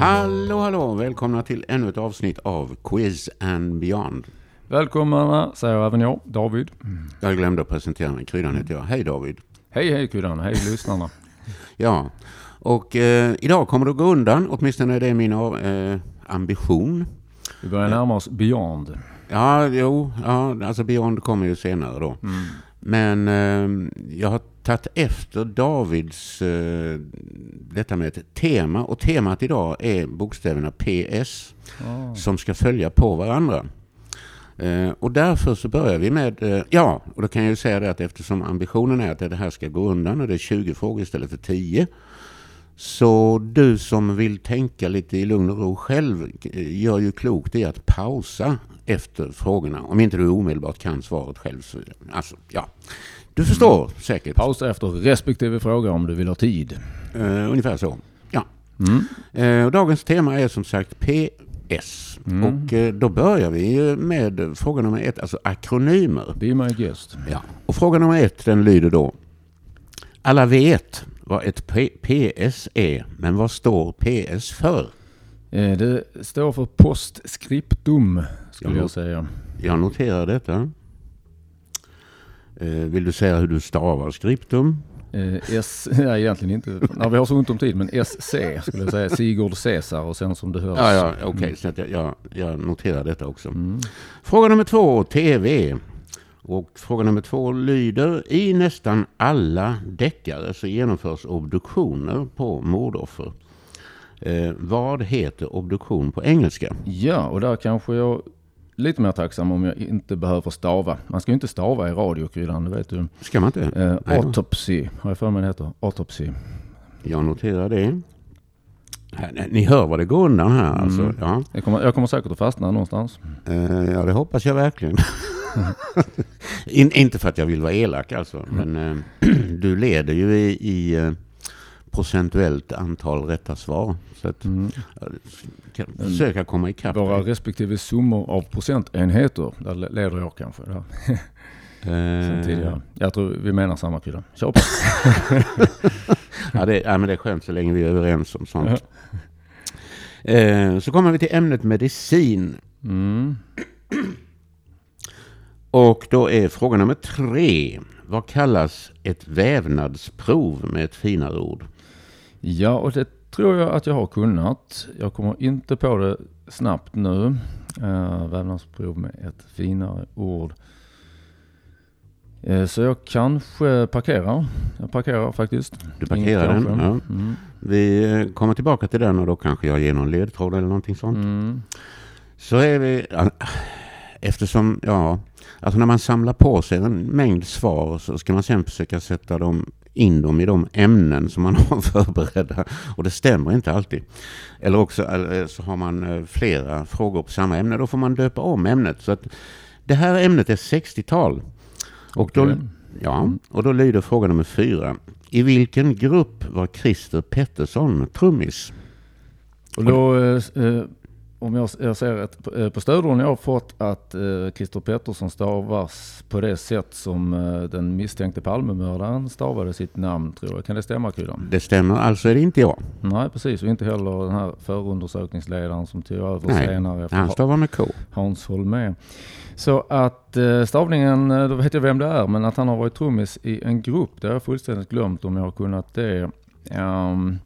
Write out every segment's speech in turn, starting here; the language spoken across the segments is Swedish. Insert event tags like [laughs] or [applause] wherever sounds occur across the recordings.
Hallå, hallå! Välkomna till ännu ett avsnitt av Quiz and Beyond. Välkomna säger även jag, David. Jag glömde att presentera mig. Kryddan heter jag. Hej David! Hej hej Kryddan, hej lyssnarna. [laughs] Ja, och eh, idag kommer det att gå undan. Åtminstone är det min eh, ambition. Vi börjar närma oss Beyond. Ja, jo, ja, alltså Beyond kommer ju senare då. Mm. Men eh, jag har tagit efter Davids eh, detta med ett tema. Och temat idag är bokstäverna PS Ah. som ska följa på varandra. Eh, och därför så börjar vi med, eh, ja, och då kan jag ju säga det att eftersom ambitionen är att det här ska gå undan och det är 20 frågor istället för 10. Så du som vill tänka lite i lugn och ro själv eh, gör ju klokt i att pausa efter frågorna. Om inte du omedelbart kan svaret själv. Så, alltså, ja. Du förstår säkert. Pausa efter respektive fråga om du vill ha tid. Eh, ungefär så. Ja. Mm. Och dagens tema är som sagt PS. Mm. Och eh, då börjar vi med fråga nummer ett, alltså akronymer. Be my guest. Ja. Och fråga nummer ett den lyder då. Alla vet vad ett P- PS är, men vad står PS för? Det står för postscriptum skulle Ja. jag säga. Jag noterar detta. Eh, vill du säga hur du stavar skriptum? Eh, S, [laughs] nej egentligen inte. När vi har så ont om tid, men SC skulle jag säga. Sigurd Caesar och sen som det hörs. Ja, ja okej, så att jag, jag, jag noterar detta också. Mm. Fråga nummer två, TV. Och fråga nummer två lyder, i nästan alla deckare så genomförs obduktioner på mordoffer. Eh, vad heter obduktion på engelska? Ja, och där kanske jag lite mer tacksam om jag inte behöver stava. Man ska ju inte stava i radiokryddan, det vet du. Ska man inte? Eh, Nej. autopsy, har jag för mig det heter. Autopsy. Jag noterar det. Ni hör vad det går undan här alltså. Mm. Ja. Jag kommer, jag kommer säkert att fastna någonstans. Eh, ja, det hoppas jag verkligen. [laughs] In, inte för att jag vill vara elak alltså, men eh, [clears throat] du leder ju i, i eh, procentuellt antal rätta svar. Så att, Mm. kan försöka komma ikapp. Våra respektive summor av procentenheter, där le- leder jag kanske. Där. Sen Eh, tidigare. Jag tror vi menar samma krydda. Kör på. [laughs] ja, det, ja, men det är skönt så länge vi är överens om sånt. Eh, så kommer vi till ämnet medicin. Mm. Och då är fråga nummer tre. Vad kallas ett vävnadsprov med ett finare ord? Ja, och det tror jag att jag har kunnat. Jag kommer inte på det snabbt nu. Uh, vävnadsprov med ett finare ord. Eh, så jag kanske parkerar. Jag parkerar faktiskt. Du parkerar den. Ja. Mm. Vi eh, kommer tillbaka till den och då kanske jag ger någon ledtråd eller någonting sånt. Mm. Så är vi, eftersom, ja, alltså när man samlar på sig en mängd svar så ska man sen försöka sätta dem, in dem i de ämnen som man [laughs] har förberedda. Och det stämmer inte alltid. Eller också eller så har man eh, flera frågor på samma ämne. Då får man döpa om ämnet. Så att det här ämnet är 60-tal. Och då, ja, och då lyder fråga nummer fyra. I vilken grupp var Christer Pettersson trummis? Och då, eh, eh, om jag, jag ser rätt, på- eh, på stödorden jag har fått att eh, Christer Pettersson stavas på det sätt som eh, den misstänkte Palmemördaren stavade sitt namn tror jag. Kan det stämma Kryddan? Det stämmer, alltså är det inte jag. Nej precis, och inte heller den här förundersökningsledaren som tog över Nej, senare efter Han Ha- stavar med K. Hans Holmér. Så att eh, stavningen, eh, då vet jag vem det är, men att han har varit trummis i en grupp, det har jag fullständigt glömt om jag har kunnat det. Um,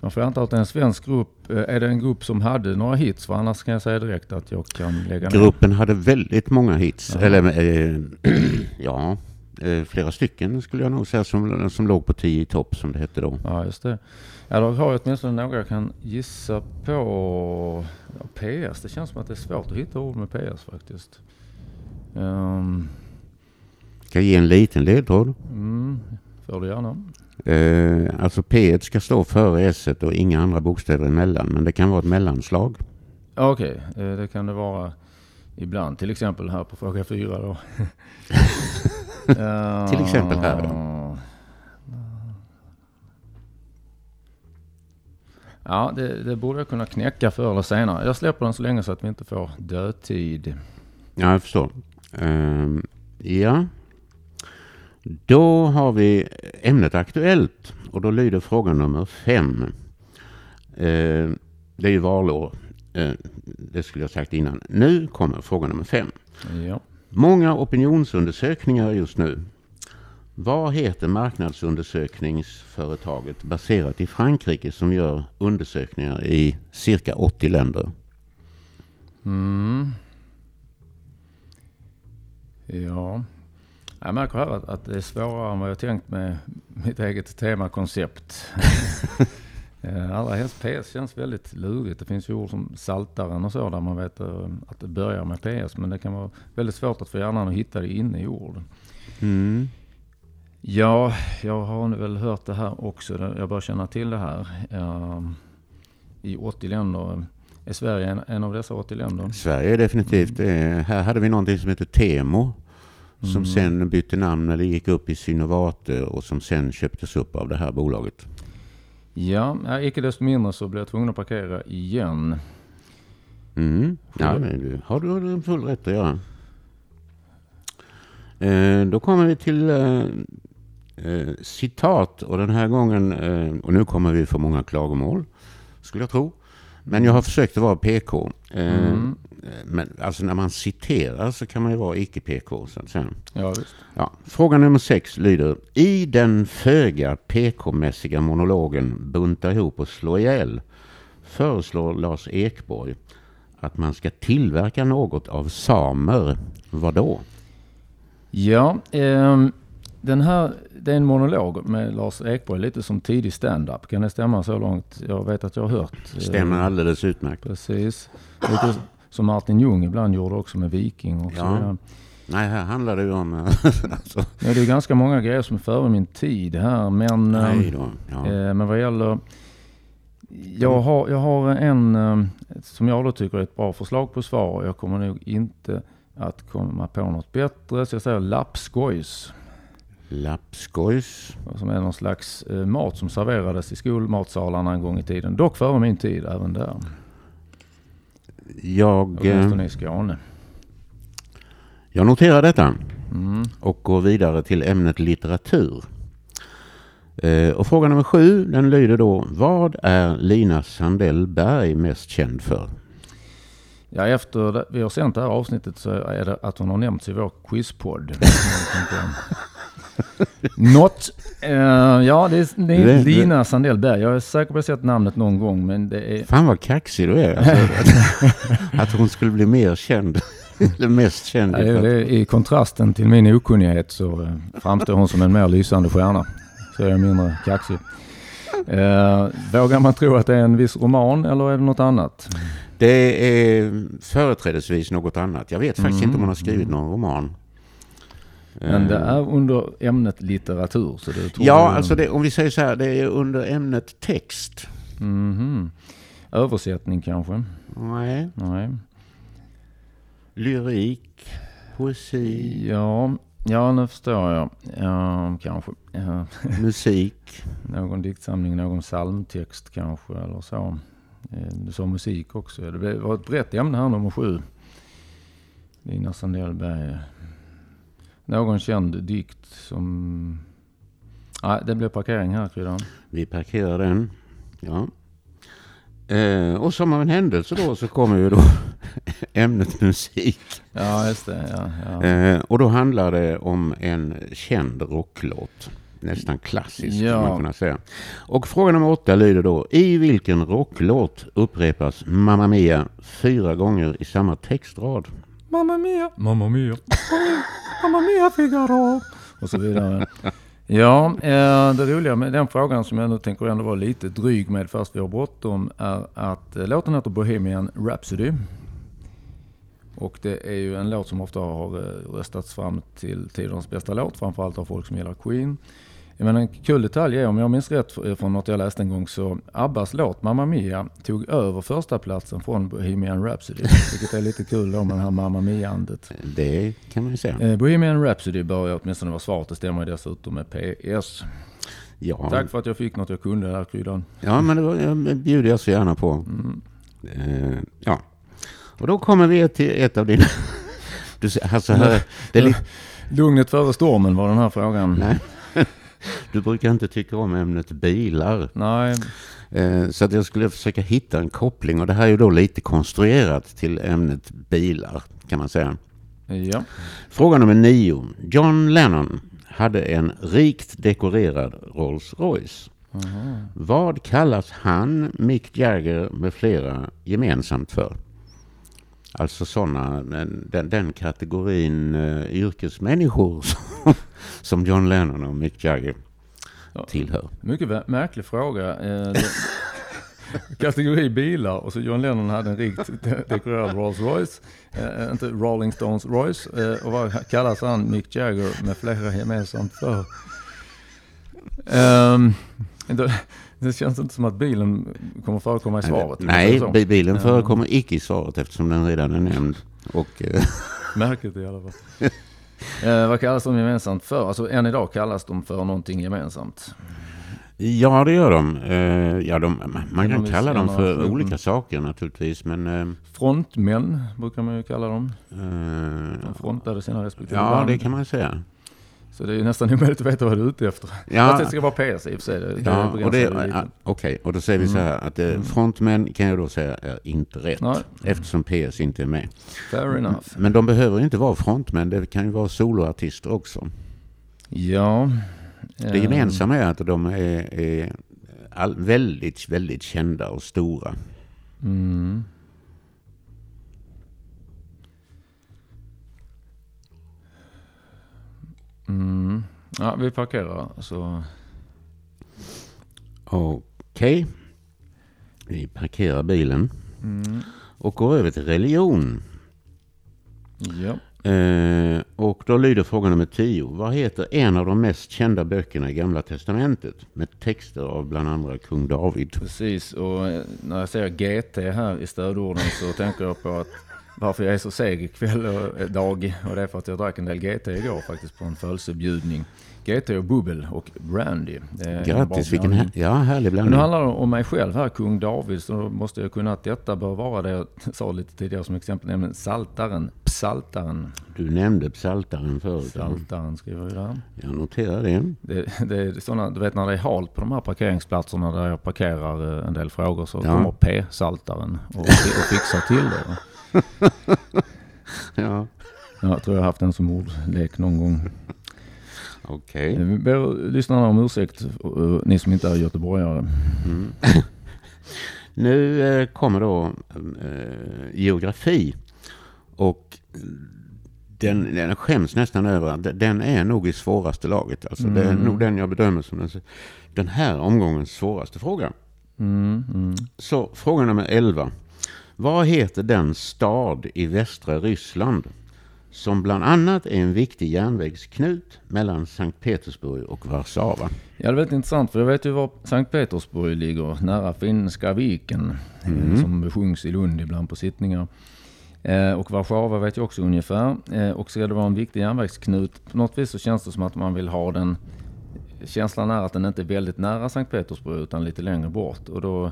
man får anta att det är en svensk grupp. Eh, Är det en grupp som hade några hits? För annars kan jag säga direkt att jag kan lägga ner. Gruppen hade väldigt många hits. Jaha. Eller eh, [clears throat] ja, eh, flera stycken skulle jag nog säga som, som låg på 10 i topp som det hette då. Ja, just det. Ja, då har jag åtminstone några jag kan gissa på. Ja, PS, det känns som att det är svårt att hitta ord med PS faktiskt. Um, Ska jag ge en liten ledtråd? mm, får du gärna. Eh, alltså P ska stå före S och inga andra bokstäver emellan. Men det kan vara ett mellanslag. Ja, Okej, eh, det kan det vara ibland. Till exempel här på fråga fyra då. [laughs] Till exempel här, ja. Ja, det, det borde jag kunna knäcka förr eller senare. Jag släpper den så länge så att vi inte får dödtid. Ja, jag förstår. Ehm, ja. Då har vi ämnet aktuellt och då lyder fråga nummer fem. Ehm, det är ju valår. Eh, det skulle jag sagt innan. Nu kommer fråga nummer fem. Ja. Många opinionsundersökningar just nu. Vad heter marknadsundersökningsföretaget baserat i Frankrike som gör undersökningar i cirka 80 länder? Mm. Ja. Jag märker här att, att det är svårare än vad jag tänkt med mitt eget temakoncept. [laughs] Eh, Allra helst PS känns väldigt lurigt. Det finns ju ord som saltaren och så där man vet eh, att det börjar med PS. Men det kan vara väldigt svårt att få hjärnan att hitta det inne i ord. Mm. Ja, jag har väl hört det här också. Jag bör känna till det här. Ehm, I 80 länder. Är Sverige en, en av dessa 80 länder? Sverige är definitivt det. Här hade vi någonting som heter Temo. Som Mm. sen bytte namn eller gick upp i Synovate och som sen köptes upp av det här bolaget. Ja, icke desto mindre så blir jag tvungen att parkera igen. Mm. Ja, du har du full rätt att göra. Eh, då kommer vi till eh, eh, citat och den här gången, eh, och nu kommer vi få många klagomål, skulle jag tro. Men jag har försökt att vara PK. Eh, Mm. Men alltså när man citerar så kan man ju vara icke-PK så att säga. Ja, visst. Ja, fråga nummer sex lyder. I den föga PK-mässiga monologen Bunta ihop och slå ihjäl föreslår Lars Ekborg att man ska tillverka något av samer. Vadå? Ja, ehm, den här, det är en monolog med Lars Ekborg, lite som tidig stand-up. Kan det stämma så långt? Jag vet att jag har hört. eh, Stämmer alldeles utmärkt. Precis. Lite som Martin Ljung ibland gjorde också med Viking och så Ja. vidare. Nej, här handlar det ju om... [laughs] alltså, Ja, det är ganska många grejer som är före min tid här. Men, ehm, då. Ja. Eh, Men vad gäller... Jag har, jag har en eh, som jag då tycker är ett bra förslag på svar. Jag kommer nog inte att komma på något bättre. Så jag säger lappskojs. Lappskojs. Som är någon slags eh, mat som serverades i skolmatsalarna en gång i tiden. Dock före min tid även där. Jag, eh, Åtminstone i Skåne. jag noterar detta. Mm. och går vidare till ämnet litteratur. Eh, och fråga nummer sju, den lyder då, vad är Lina Sandell Berg mest känd för? Ja, efter vi har sänt det här avsnittet så är det att hon har nämnts i vår quizpodd. [laughs] [laughs] Något. Eh, ja, det är, det är Det- det- Lina Sandell Berg. Jag är säker på att jag sett namnet någon gång, men det är... Fan vad kaxig du är. Alltså, att, [laughs] att hon skulle bli mer känd. [laughs] Eller mest känd. Ja, det är, det är, I kontrasten till min okunnighet så eh, framstår hon som en mer lysande stjärna. Så är jag mindre kaxig. Eh, vågar man tro att det är en viss roman eller är det något annat? Det är företrädesvis något annat. Jag vet faktiskt Mm. inte om hon har skrivit någon roman. Men det Eh, är under ämnet litteratur. Så det tror Ja, jag- alltså det, om vi säger så här, det är under ämnet text. Mhm. Översättning kanske? Nej. Nej. Lyrik, poesi, Ja, ja nu förstår jag. Ja, kanske. Ja, [laughs] musik. någon diktsamling, någon psalmtext kanske eller så. Eh, Du sa musik också. Det var ett brett ämne här, nummer sju. Lina Sandellberg. Någon känd dikt som... Nej, det blir parkering här Kryddan. Vi parkerar den. Ja. Eh, och som av en händelse då så kommer ju då [laughs] ämnet musik. Ja, just det. Ja, ja. Eh, och då handlar det om en känd rocklåt. Nästan klassisk Ja. kan man kunna säga. Och fråga nummer åtta lyder då. I vilken rocklåt upprepas Mamma Mia fyra gånger i samma textrad? Mamma mia, mamma mia, mamma mia Figaro. Och så vidare. Ja, eh, det roliga med den frågan som jag nu tänker ändå vara lite dryg med fast vi har bråttom är att eh, låten heter Bohemian Rhapsody. Och det är ju en låt som ofta har eh, röstats fram till tidernas bästa låt, framförallt av folk som gillar Queen. Men en kul detalj är, om jag minns rätt från något jag läste en gång, så Abbas låt Mamma Mia tog över första platsen från Bohemian Rhapsody. Vilket är lite kul då med det här Mamma Mia-andet. Det kan man ju säga. Eh, Bohemian Rhapsody bör jag åtminstone vara svaret. Det stämmer dessutom med PS. Ja, Tack för att jag fick något jag kunde där Kryddan. ja men det bjuder jag så gärna på. Mm. Eh, ja. Och då kommer vi till ett av dina... [laughs] Du, alltså, här, det är lite, Lugnet före stormen var den här frågan. Nej. Du brukar inte tycka om ämnet bilar. Nej, Eh, Så att jag skulle försöka hitta en koppling och det här är ju då lite konstruerat till ämnet bilar kan man säga. Ja. Fråga nummer nio. John Lennon hade en rikt dekorerad Rolls Royce. Aha. Vad kallas han, Mick Jagger med flera gemensamt för? Alltså sådana, den, den kategorin uh, yrkesmänniskor [laughs] som, som John Lennon och Mick Jagger Ja. tillhör. Mycket märklig fråga. Eh, [laughs] Kategori bilar och så John Lennon hade en rikt de- dekorerad Rolls Royce. Eh, inte Rolling Stones Royce. Eh, och vad kallas han Mick Jagger med flera gemensamt för? Ehm, det, [laughs] det känns inte som att bilen kommer förekomma i svaret. Nej, bi- bilen Ja. förekommer icke i svaret eftersom den redan är nämnd. Och, eh, [laughs] Märkligt i alla fall. Eh, vad kallas de gemensamt för? Alltså än idag kallas de för någonting gemensamt. ja, det gör de. Eh, ja, de man de kan vill kalla dem för mm. olika saker naturligtvis. Men eh, Frontmän brukar man ju kalla dem. eh, De frontade sina respektive ja, band. det kan man säga. Så det är nästan omöjligt att veta vad du är ute efter. Ja. Fast det ska vara PS i och för sig. Det, Ja, och det, ja, Okej, och då säger vi så här att eh, frontmän kan jag då säga är inte rätt. Nej. Eftersom PS inte är med. Fair enough. Men de behöver inte vara frontmän, det kan ju vara soloartister också. Ja. Det ehm, gemensamma är att de är, är all, väldigt, väldigt kända och stora. Mm. Mm. Ja, vi parkerar så. Okej. Vi parkerar bilen Mm. och går över till religion. Ja. Eh, och då lyder fråga nummer 10. Vad heter en av de mest kända böckerna i Gamla Testamentet? Med texter av bland andra kung David. Precis, och när jag säger GT här i stödorden så tänker jag på att varför jag är så seg ikväll och dag. Och det är för att jag drack en del GT igår faktiskt på en födelsebjudning. GT och bubbel och brandy. Grattis, vilken här, ja, härlig Men blandning. nu handlar det om mig själv här, kung David, så måste jag kunna att detta bör vara det jag [laughs] sa lite tidigare som exempel, nämligen saltaren, psaltaren. Du nämnde psaltaren förut. ja. Saltaren skriver jag där. Jag noterar det. Det, det är sådana, du vet när det är halt på de här parkeringsplatserna där jag parkerar eh, en del frågor så Ja. kommer P-saltaren och, och fixar till det. Ja, Ja, Jag tror jag har haft den som ordlek någon gång. okej. Vi ber lyssnarna om ursäkt, eh, ni som inte är göteborgare. Mm. [laughs] Nu eh, kommer då eh, geografi. Och den, den skäms nästan över den är nog i svåraste laget. Alltså Det är Mm. nog den jag bedömer som den, den här omgångens svåraste fråga. Mm, mm. Så fråga nummer 11. Vad heter den stad i västra Ryssland som bland annat är en viktig järnvägsknut mellan Sankt Petersburg och Warszawa? Ja, det är väldigt intressant för jag vet ju var Sankt Petersburg ligger, nära Finska viken, Mm. som besjungs i Lund ibland på sittningar. Eh, och Warszawa vet jag också ungefär. Eh, och ska det vara en viktig järnvägsknut, på något vis så känns det som att man vill ha den, känslan är att den inte är väldigt nära Sankt Petersburg utan lite längre bort. Och, då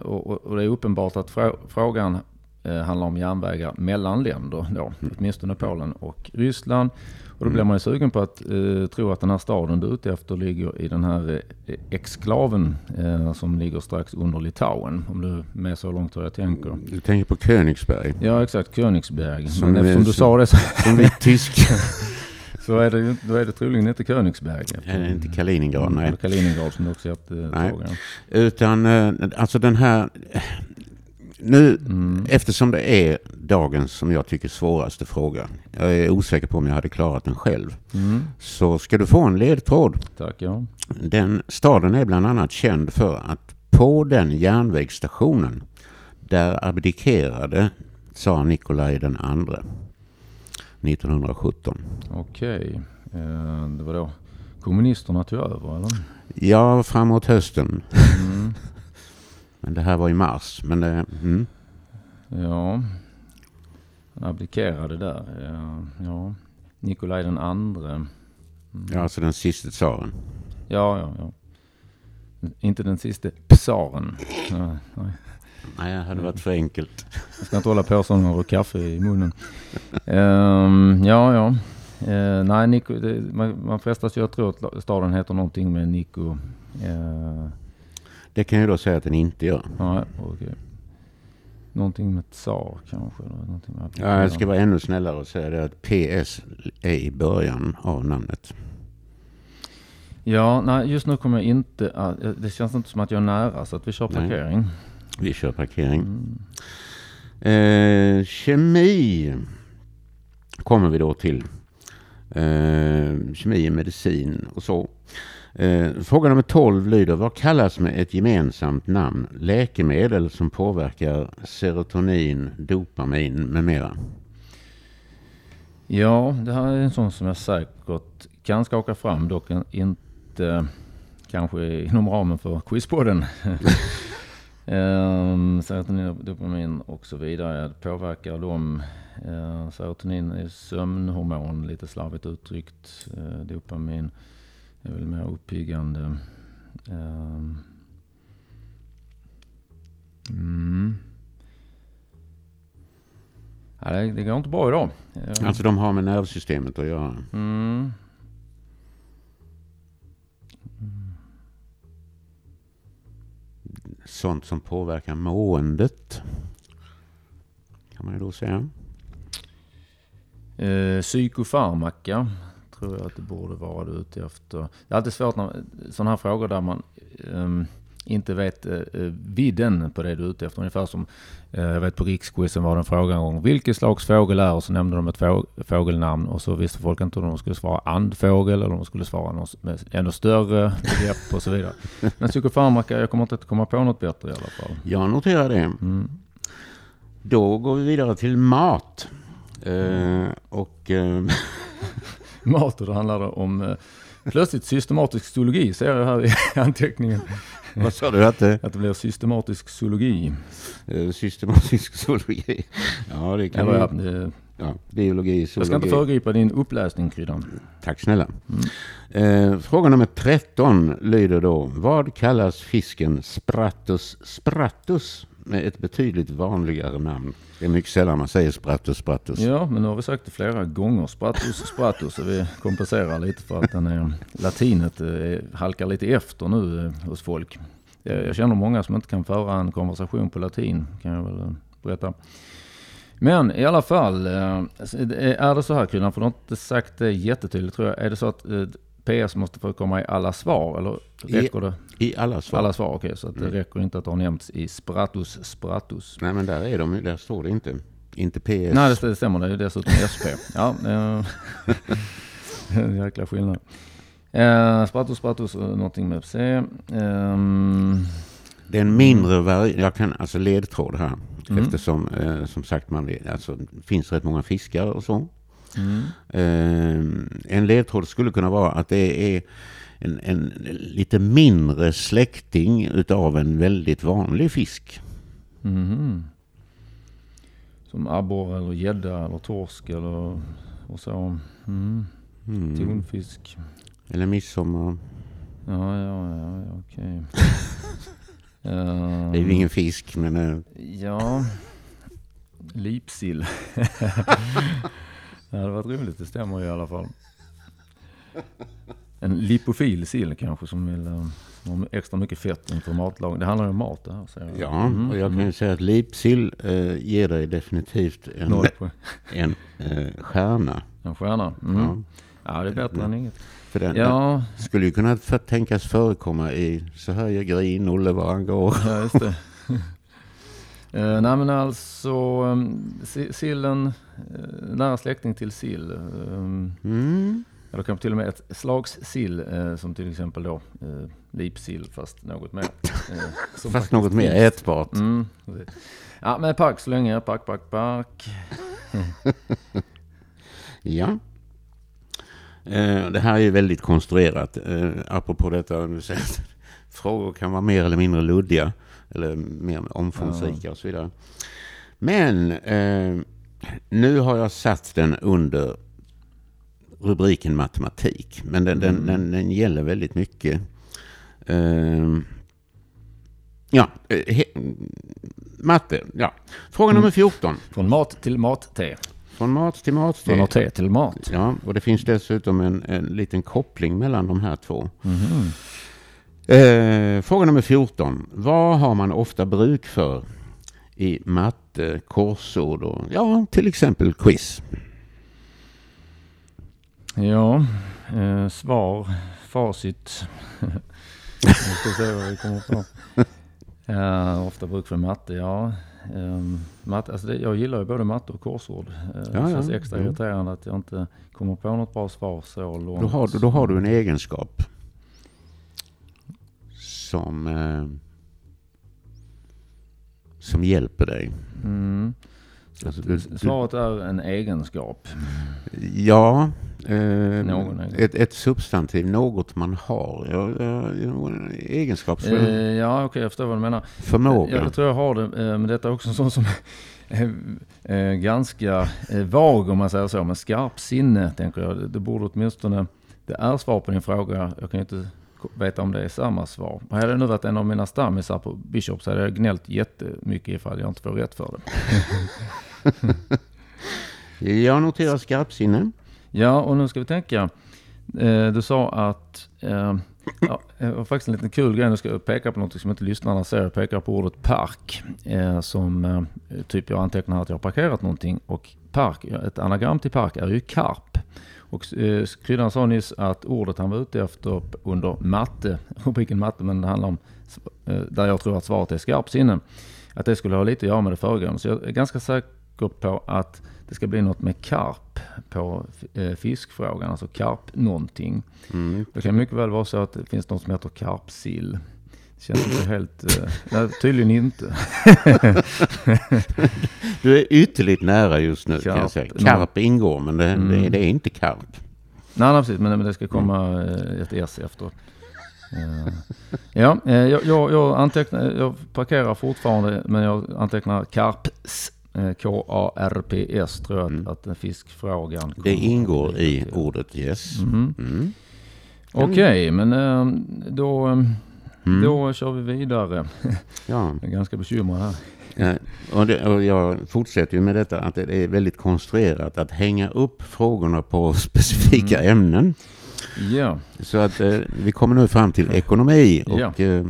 och, det är uppenbart att frå, frågan eh, handlar om järnvägar mellan länder då, åtminstone Polen och Ryssland. Och då blir man ju sugen på att eh, tro att den här staden du är ute efter ligger i den här eh, exklaven eh, som ligger strax under Litauen. Om du är med så långt hur jag tänker. Du tänker på Königsberg. Ja exakt, Königsberg. Som Men eftersom du sa det så, Som är tysk. [laughs] så är det, ju- då är det troligen inte Königsberg. Är det inte Kaliningrad? Nej. Eller Kaliningrad som du också haft eh, Nej. frågan. Utan eh, alltså den här... Nu, Mm. eftersom det är dagens, som jag tycker, svåraste fråga. Jag är osäker på om jag hade klarat den själv. Mm. Så ska du få en ledtråd. Tack ja. Den staden är bland annat känd för att på den järnvägsstationen där abdikerade tsar Nikolaj den andre 1917. Okej. Eh, det var då kommunisterna tog över eller? Ja, framåt hösten. Mm. [laughs] Men det här var i mars. Men det, mm. Ja. Han abdikerade där. Ja. ja. Nikolaj den andre. Mm. ja, alltså den sista tsaren. Ja, ja, ja. Inte den sista psaren. [laughs] Nej, nej. Nej, det hade varit för enkelt. Jag ska inte hålla på så när har kaffe i munnen. Ehm, ja, ja. Eh, nej, Nico, det, man, man frestas ju att tro att staden heter någonting med Nico. Eh, Det kan jag då säga att den inte gör. Nej, okej. Någonting med tsar kanske? Någonting med Ja, jag ska vara ännu snällare och säga det att PS är i början av namnet. Ja, nej, just nu kommer jag inte att, Det känns inte som att jag är nära så att vi kör Nej. Vi kör parkering. Mm. Eh, kemi kommer vi då till. Eh, kemi, medicin och så. Eh, fråga nummer 12 lyder, vad kallas med ett gemensamt namn läkemedel som påverkar serotonin, dopamin med mera? Ja, det här är en sån som jag säkert kan skaka fram, dock inte kanske inom ramen för Quizpodden. [laughs] um, serotonin, dopamin och så vidare. Påverkar dem. Uh, serotonin är sömnhormon, lite slarvigt uttryckt. Uh, dopamin är väl mer uppiggande. Um, mm. Ja, det, det går inte bra idag. Alltså de har med nervsystemet att göra. Mm. Sånt som påverkar måendet. Kan man ju då säga. Eh, psykofarmaka tror jag att det borde vara du ute efter. Det är alltid svårt när sådana här frågor där man ehm, inte vet eh, eh, vidden på det du är ute efter. Ungefär som eh, jag vet på Riksquizen var det en fråga en gång. Vilket slags fågel är? Och så nämnde de ett få, fågelnamn och så visste folk inte om de skulle svara andfågel eller om de skulle svara något med ännu större begrepp och så vidare. Men psykofarmaka, jag kommer inte att komma på något bättre i alla fall. Jag noterar det. Mm. Då går vi vidare till mat. Eh, och eh, [laughs] Mat och då handlar det om eh, plötsligt systematisk zoologi ser jag här i [laughs] anteckningen. [laughs] vad sa du att det Att det blir systematisk zoologi. eh, systematisk [laughs] zoologi? Ja, det kan ja, det, Ja, biologi, jag ska inte zoologi. föregripa din uppläsning Kryddan. Tack snälla. Eh, fråga nummer 13 lyder då. Vad kallas fisken Sprattus sprattus med ett betydligt vanligare namn? Det är mycket sällan man säger Sprattus sprattus. Ja, men nu har vi sagt det flera gånger. Sprattus sprattus. Så vi kompenserar lite för att den är, latinet eh, halkar lite efter nu eh, hos folk. Jag, jag känner många som inte kan föra en konversation på latin, kan jag väl eh, berätta. Men i alla fall, eh, eh är det så här Kulan, för du har inte sagt det jättetydligt tror jag. Är det så att eh, PS måste få komma i alla svar eller räcker det? I alla svar. Alla svar, okej. så att det räcker inte att det har nämnts i Spratus Spratus. Nej men där är de där står det inte. Inte PS. Nej, det st- det stämmer. Det är dessutom SP. [laughs] Ja, eh, [laughs] jäkla skillnad. Eh, Spratus Spratus, och någonting med C. Ehm, Det är en mindre vari- jag kan alltså ledtråd här. Mm. Eftersom eh, som sagt man alltså, finns rätt många fiskar och så. Mm. Eh, en ledtråd skulle kunna vara att det är en, en lite mindre släkting utav en väldigt vanlig fisk. Mhm. Som abborre eller gädda eller torsk eller och så. Mm. Mm. Tonfisk. Eller midsommar. Ja, ja, ja, ja okej. [laughs] Det är ju ingen fisk men eh, Ja, lipsill. [laughs] det hade varit roligt, det stämmer i alla fall. En lipofil sill kanske som vill eh, ha extra mycket fett inför matlagning. Det handlar ju om mat det här. Så ja, Mm, och jag kan mm. ju säga att lipsill eh, ger dig definitivt en, [laughs] en eh, stjärna. En stjärna. Mm. Ja. Ja. det är bättre än inget. För den, Ja, Skulle ju kunna för, tänkas förekomma i Så höjer Grin, Olle var han går. ja just det. [laughs] Eh, nej men alltså, si- sillen, uh, nära släkting till sill. Um, Mm. Eller kanske till och med ett slags sill eh, som till exempel då eh, lipsill fast något mer. Eh, [laughs] Fast något mer ätbart. Mm. Ja men park så länge, park, park, park. [laughs] Ja. Eh, det här är ju väldigt konstruerat. Eh, apropå detta, du säger att [laughs] frågor kan vara mer eller mindre luddiga. Eller mer omfångsrika och så vidare. Men eh, nu har jag satt den under rubriken matematik. Men den, den, den, den gäller väldigt mycket. Eh, ja, he, matte. Ja. Fråga nummer 14. Från mat till mat-te. Från mat till mat. Från te till mat. Ja, och det finns dessutom en, en liten koppling mellan de här två. Mhm. Eh, fråga nummer 14. Vad har man ofta bruk för i matte, korsord och ja, till exempel quiz? Ja, eh, svar, facit. [laughs] Vi ska se vad vi kommer på. Ja, ofta bruk för matte, ja. Um, matte, alltså det, jag gillar ju både matte och korsord. Uh, Ja, det känns ja, extra ja. irriterande att jag inte kommer på något bra svar så långt. Då har, du- då har du en egenskap som, eh, som hjälper dig. Mm. Så Alltså, du- Svaret är en egenskap. Ja, eh, ett, ett substantiv, något man har. Ja, ja, ja, en egenskap, för, Eh, ja, okej, jag förstår vad du menar. förmåga. Jag tror jag har det, eh, men detta är också en sån som är [laughs] eh, ganska eh, vag om man säger så. Men skarpsinne tänker jag, det- borde åtminstone, det är svar på din fråga. Jag kan inte veta om det är samma svar. Hade det nu varit en av mina stammisar på Bishop så hade jag gnällt jättemycket ifall jag inte får rätt för det. [laughs] Jag noterar skarpsinne. Ja, och nu ska vi tänka. Eh, du sa att, eh, ja, det var faktiskt en liten kul grej. Nu ska jag peka på något som inte lyssnarna ser. Jag pekar på ordet park. Eh, som typ jag antecknar att jag har parkerat någonting. Och park, ett anagram till park är ju karp. Och eh, Kryddan sa nyss att ordet han var ute efter under matte, [laughs] rubriken matte, men det handlar om eh, där jag tror att svaret är skarpsinne. Att det skulle ha lite att göra med det föregående. Så jag är ganska säker på att det ska bli något med karp på eh, fiskfrågan, alltså karp någonting. Mm. Det kan mycket väl vara så att det finns något som heter karpsill. Känns inte helt... Eh, nej, tydligen inte. [laughs] Du är ytterligt nära just nu kan jag Karp. säga. Karp ingår men det, Mm. det, det är inte karp. Nej, nej precis, men, men det ska komma eh, ett S efter. Eh, ja, jag, jag, jag, antecknar, jag parkerar fortfarande, men jag antecknar karps. K-A-R-P-S tror jag Mm. att, att fiskfrågan Det ingår i ordet yes. Mhm. Mm. Okej, men eh, då, Mm. då kör vi vidare. [laughs] Ja. Jag är ganska bekymrad här. Ja, och, det, och jag fortsätter ju med detta att det är väldigt konstruerat att hänga upp frågorna på [laughs] specifika Mm. ämnen. Ja, Så att eh, vi kommer nu fram till ekonomi och Ja. eh,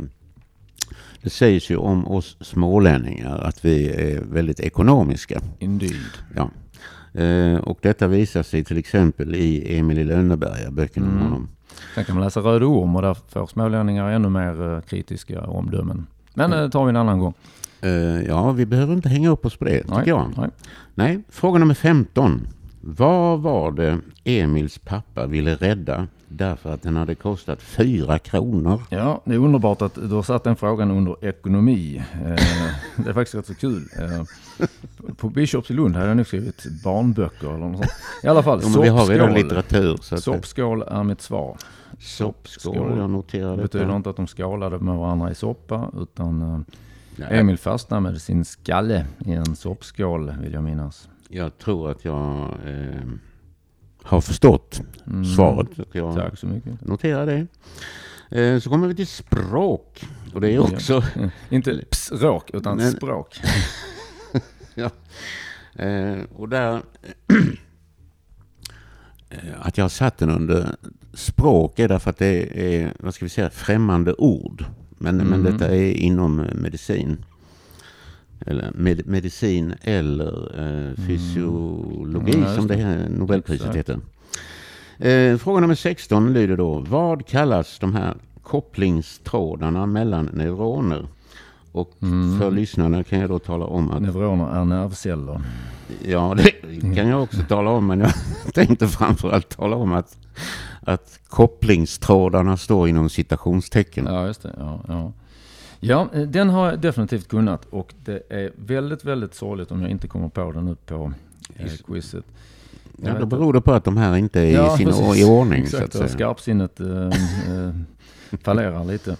det sägs ju om oss smålänningar att vi är väldigt ekonomiska. indeed. Ja. Eh, och detta visar sig till exempel i Emil i Lönneberga, böckerna om Mm. honom. Sen kan man läsa Röde Orm och där får smålänningar ännu mer eh, kritiska omdömen. Men det tar vi en annan gång. Eh, ja, vi behöver inte hänga upp oss på det, tycker Nej, jag. nej. Nej, fråga nummer 15. Vad var det Emils pappa ville rädda därför att den hade kostat fyra kronor? Ja, det är underbart att du har satt den frågan under ekonomi. Eh, det är faktiskt rätt så kul. Eh, på Bishops i Lund hade jag nog skrivit barnböcker eller något sånt. I alla fall, Jo, men vi har redan soppskål. litteratur. Så Soppskål är mitt svar. soppskål, jag noterar Det betyder detta. inte att de skålade med varandra i soppa, utan eh, Nej, Emil fastnade med sin skalle i en soppskål, vill jag minnas. Jag tror att jag eh, har förstått Mm. svaret. Jag Tack så mycket. noterar det. Eh, så kommer vi till språk. Och det är Ja. också Inte språk, utan Men- språk. [laughs] Eh, och där... [clears throat] eh, att jag har satt den under språk är därför att det är, vad ska vi säga, främmande ord. Men, men Mm. detta är inom medicin. Eller med, medicin eller eh, fysiologi Mm, som det. här Nobelpriset Exakt. heter. Eh, fråga nummer 16 lyder då, vad kallas de här kopplingstrådarna mellan neuroner? Och Mm. för lyssnarna kan jag då tala om att Neuroner är nervceller. Ja, det kan jag också tala om, men jag [laughs] tänkte framförallt tala om att, att kopplingstrådarna står inom citationstecken. Ja, just det. Ja, ja. Ja, eh, den har jag definitivt kunnat och det är väldigt, väldigt sorgligt om jag inte kommer på den nu på eh, quizet. Jag Ja, då beror det på att de här inte är Ja, i, sin, precis. i ordning. Så att Exakt, säga. skarpsinnet äh, äh, fallerar lite.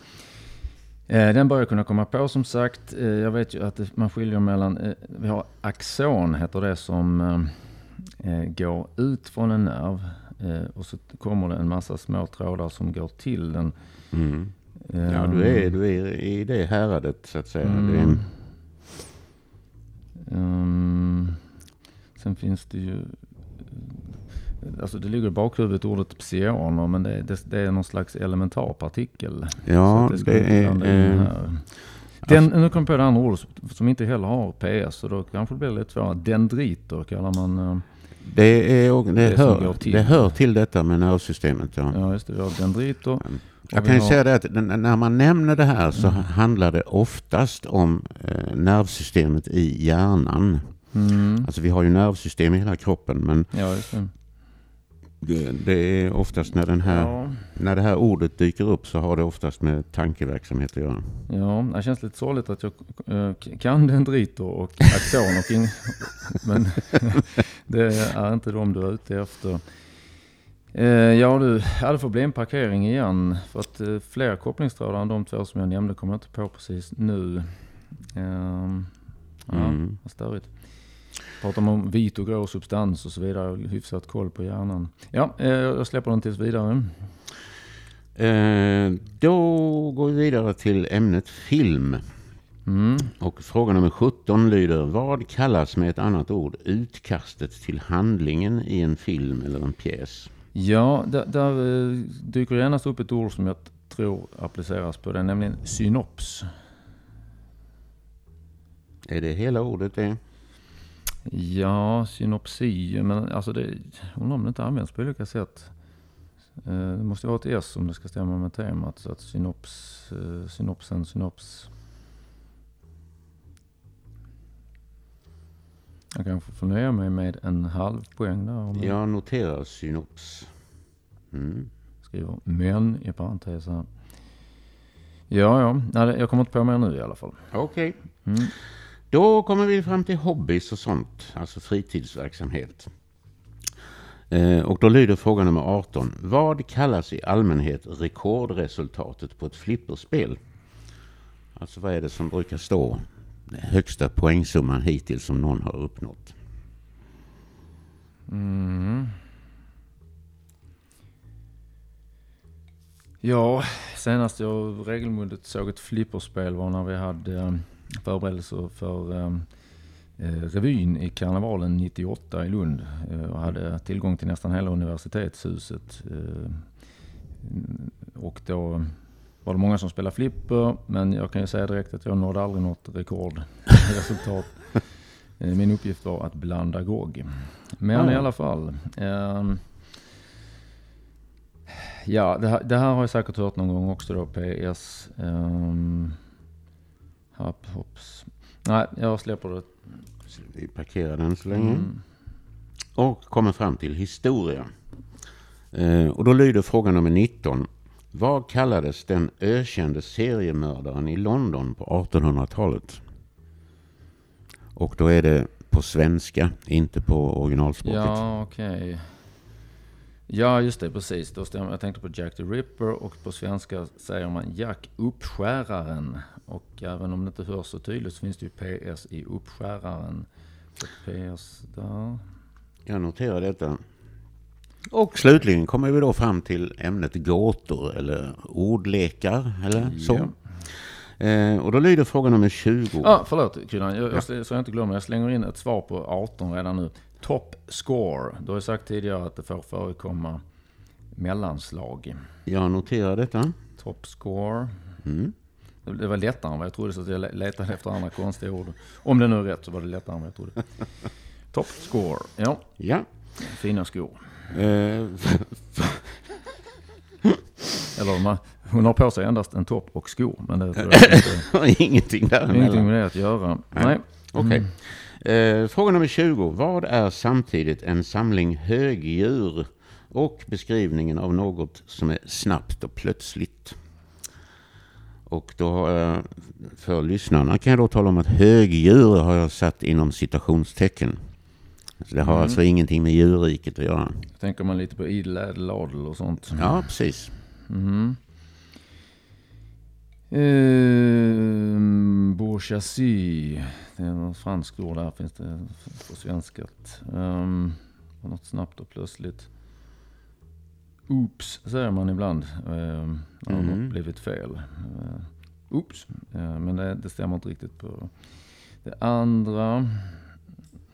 Eh, den bör jag kunna komma på som sagt. Eh, jag vet ju att man skiljer mellan, eh, vi har axon heter det som eh, eh, går ut från en nerv. Eh, och så kommer det en massa små trådar som går till den. Mm. Ja, du är, du är i det häradet så att säga. Det Mm. Ehm, sen finns det ju... alltså det ligger i bakhuvudet ordet psioner, men det, det, det är någon slags elementarpartikel. Ja, Så att ska det inte är... Eh. Den, nu kom jag på det andra ordet som inte heller har PS, så då kanske det blir lite svårare. Dendriter kallar man, eh, det, är, det, Det hör, till. det hör till detta med nervsystemet. Ja. ja just det, vi har dendriter. Jag vi kan ju har- säga det att när man nämner det här så Mm. handlar det oftast om eh, nervsystemet i hjärnan. Mm, Alltså vi har ju nervsystem i hela kroppen men ja, det. är oftast när, den här, Ja, när det här ordet dyker upp så har det oftast med tankeverksamhet att göra. ja, det känns lite sorgligt att jag eh, kan dendriter och axon och ing, [laughs] men [laughs] det är inte de du är ute efter. Eh, ja du, det får bli en parkering igen. För att eh, fler kopplingstrådar än de två som jag nämnde kommer jag inte på precis nu. Ehm, ja, Mm. vad störigt. Pratar om vit och grå substans och så vidare. Hyfsat koll på hjärnan. Ja, eh, jag släpper den tills vidare. Eh, då går vi vidare till ämnet film. Mm. Och fråga nummer 17 lyder, vad kallas med ett annat ord utkastet till handlingen i en film eller en pjäs? Ja, där, där eh, dyker genast upp ett ord som jag tror appliceras på det, nämligen synops. Är det hela ordet det? Ja, synopsi, men alltså det, undrar om det inte används på olika sätt. Eh, Det måste vara ett S om det ska stämma med temat. Så att synops, eh, synopsen, synops. Jag kanske får nöja mig med en halv poäng där. Om jag noterar synops. Mm. skriver men i parentes här. Ja, ja. Nej, jag kommer inte på mer nu i alla fall. Okej. Mm. Då kommer vi fram till hobbys och sånt, alltså fritidsverksamhet. Eh, och då lyder fråga nummer 18. Vad kallas i allmänhet rekordresultatet på ett flipperspel? Alltså vad är det som brukar stå den högsta poängsumman hittills som någon har uppnått? Mm. Ja, senast jag regelbundet såg ett flipperspel var när vi hade eh, förberedelser för eh, eh, revyn i karnevalen 98 i Lund eh, och hade tillgång till nästan hela universitetshuset. eh, Och då var det många som spelade flipper, men jag kan ju säga direkt att jag nådde aldrig något rekordresultat. Eh, Min uppgift var att blanda grogg. Men Ah. i alla fall. ehm, ja, det här, det här har jag säkert hört någon gång också då, PS. Um, hopp, hopps. Nej, jag släpper det. Så vi parkerar den så länge. Mm. Och kommer fram till historia. Eh, och då lyder fråga nummer 19. Vad kallades den ökände seriemördaren i London på 1800-talet? Och då är det på svenska, inte på originalspråket. Ja, okej. Ja, just det, precis. Då stämmer. Jag tänkte på Jack the Ripper och på svenska säger man Jack Uppskäraren. Och även om det inte hörs så tydligt så finns det ju PS i Uppskäraren. Så PS där. Jag noterar detta. Och slutligen kommer vi då fram till ämnet gåtor eller ordlekar eller så. Eh, och då lyder fråga nummer 20. Ja, förlåt Kryddan. Jag, jag, så jag inte glömmer. Jag slänger in ett svar på 18 redan nu. Top score. Du har sagt tidigare att det får förekomma mellanslag. Jag noterar detta. Top score. Mm. Det var lättare än vad jag trodde så jag le- letade efter andra konstiga ord. Om det nu är rätt så var det lättare än vad jag trodde. [laughs] Top score. Ja, Ja. fina skor. Eh, [laughs] Eller man, hon har på sig endast en topp och skor. Men det tror jag [laughs] inte har ingenting däremellan. ingenting med det att göra. Nej. Okej. Eh, fråga nummer 20. Vad är samtidigt en samling högdjur och beskrivningen av något som är snabbt och plötsligt? Och då eh, för lyssnarna kan jag då tala om att högdjur har jag satt inom citationstecken. Så det har Mm. alltså ingenting med djurriket att göra. Tänker man lite på idel, adel och sånt. Ja, precis. Mm. Um, bourgeoisie. Det är något franskt ord där finns det på svenskat. Um, något snabbt och plötsligt. Oops säger man ibland. Um, när Mhm. något blivit fel. Uh, oops. Uh, men det, det stämmer inte riktigt på det andra.